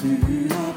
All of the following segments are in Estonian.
You.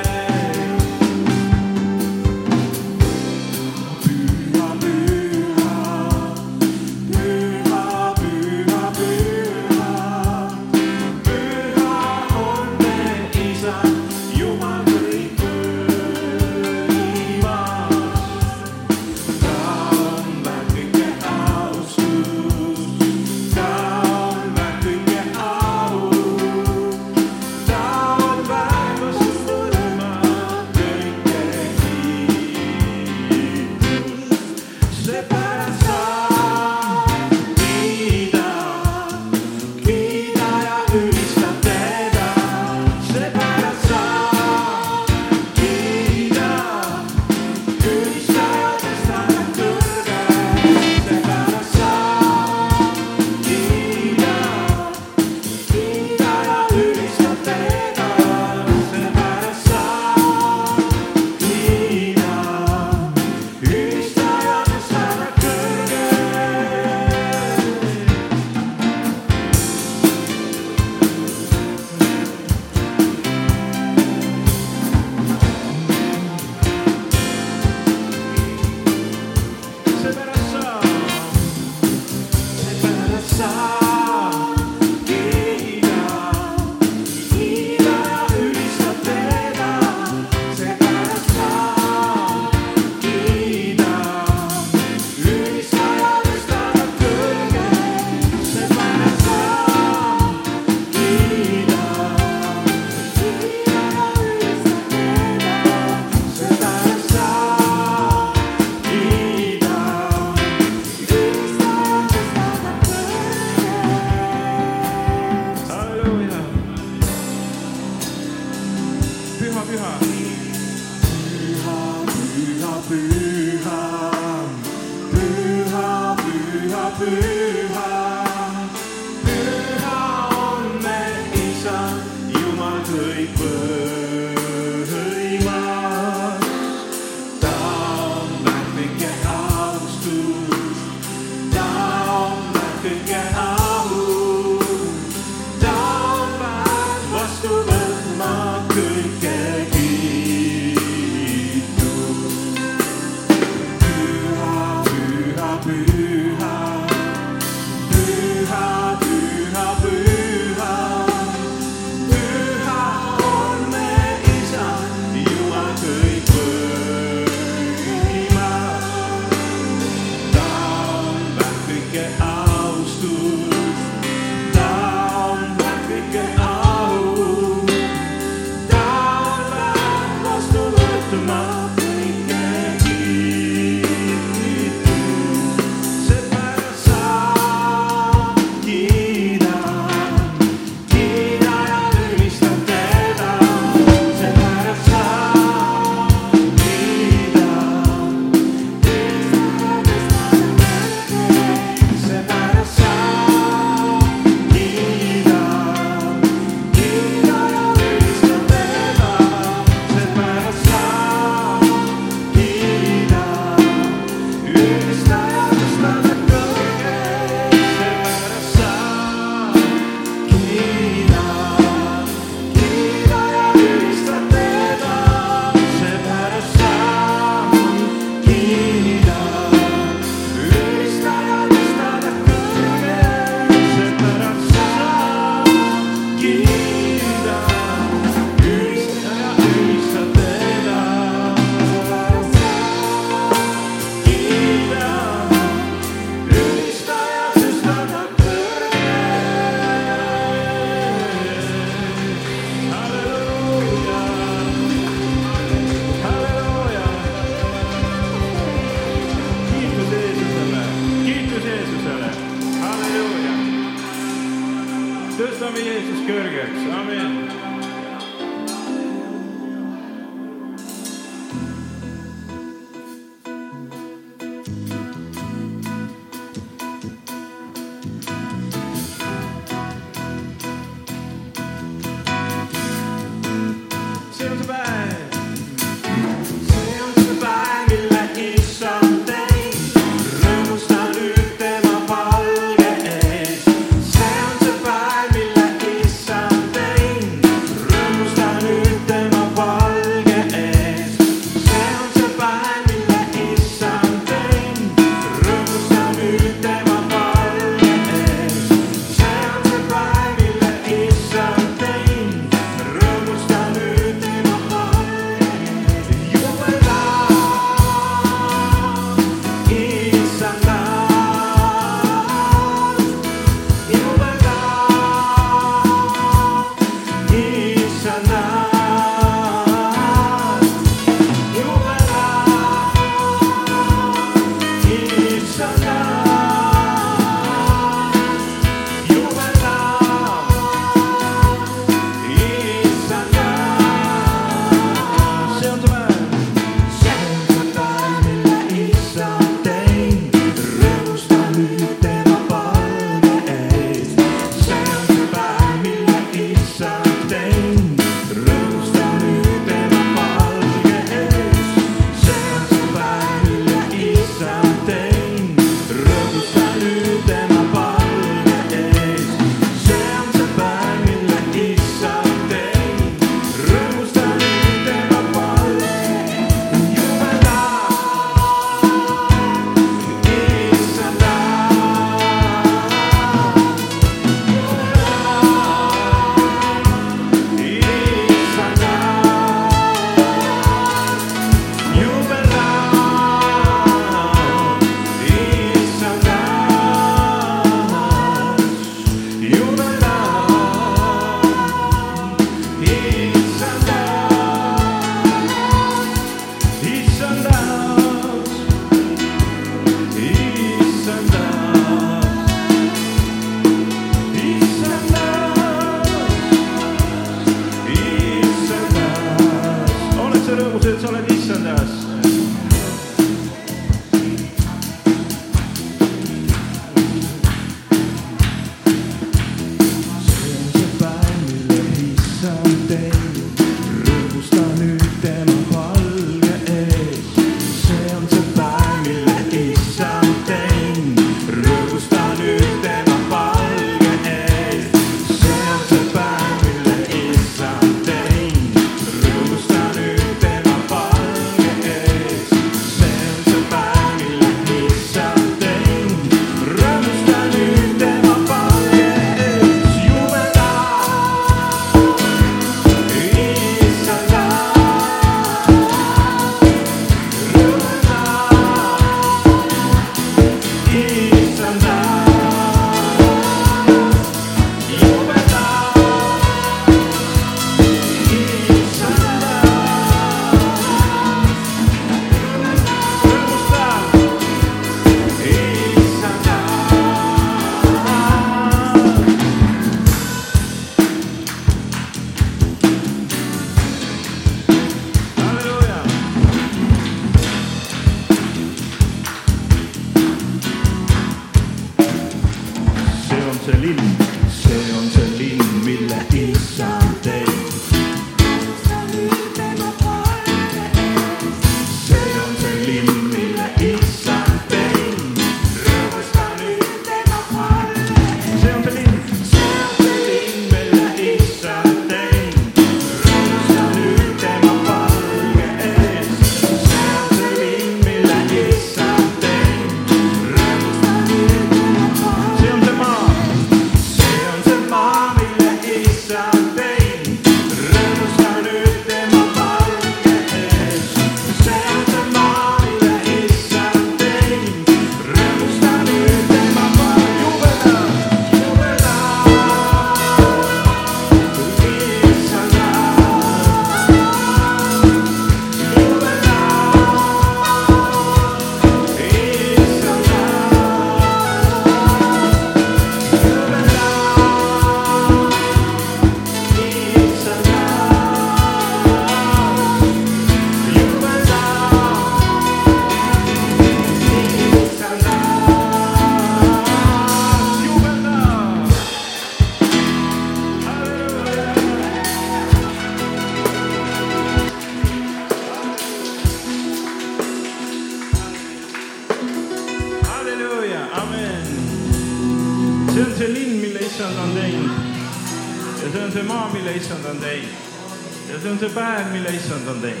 on see päev, mille issand on teinud.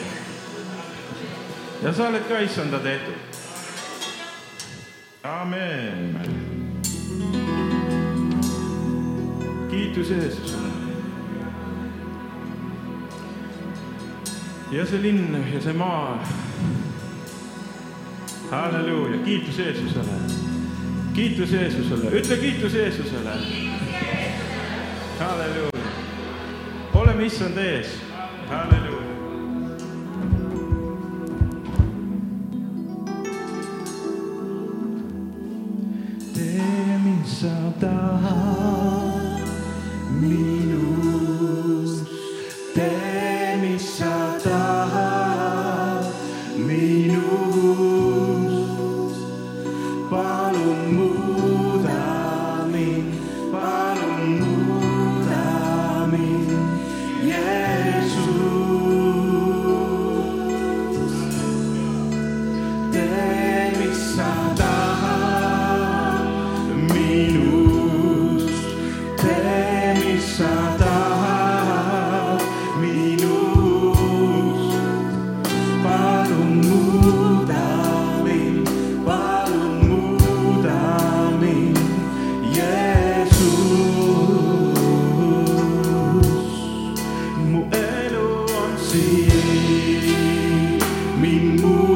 ja sa oled ka issanda tehtud. amen. kiitus Jeesusele. ja see linn ja see maa. halleluuja, kiitus Jeesusele. kiitus Jeesusele, ütle kiitus Jeesusele. halleluuja, oleme issand ees Aleluia. Dê-me saudade. Mo alo on si min mu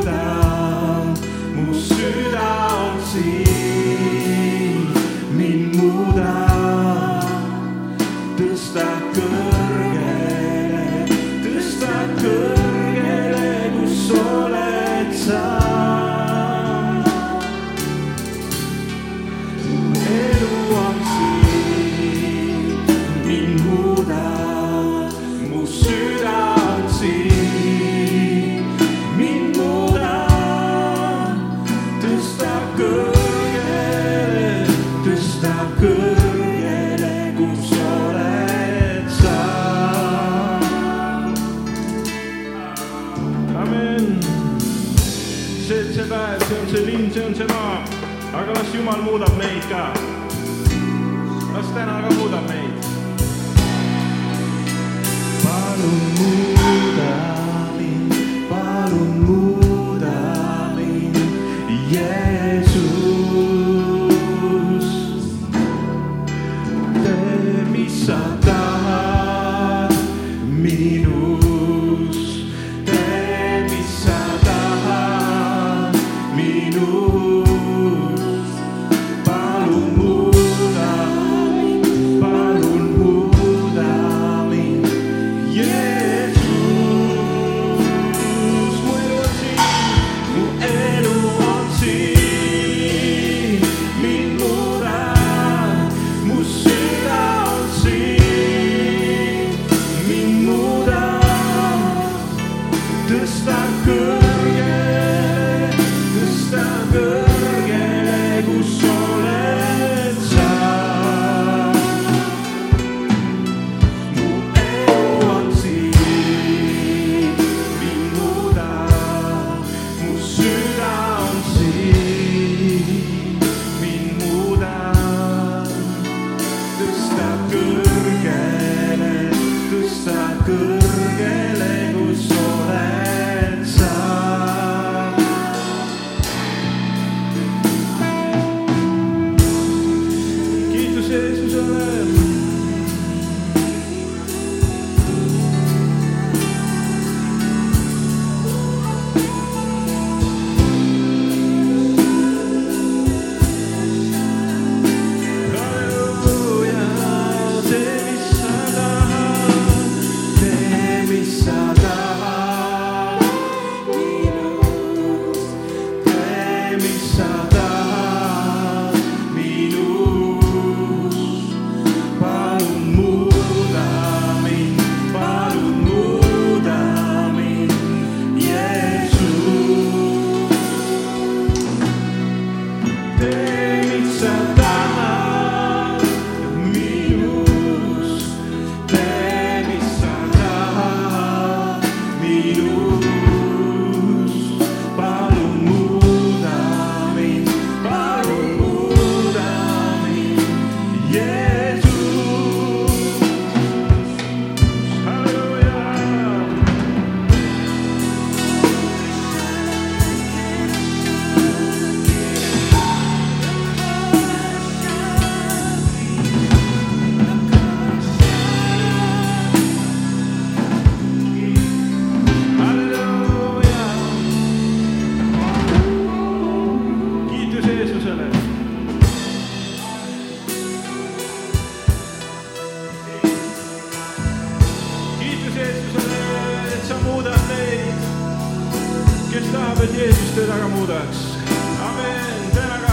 kas Jumal muudab meid ka? kas täna ka muudab meid? palun muuda. et Jeesus teda ka muudaks. amin, täna ka.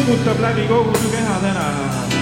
kummutab läbi kogu su keha täna.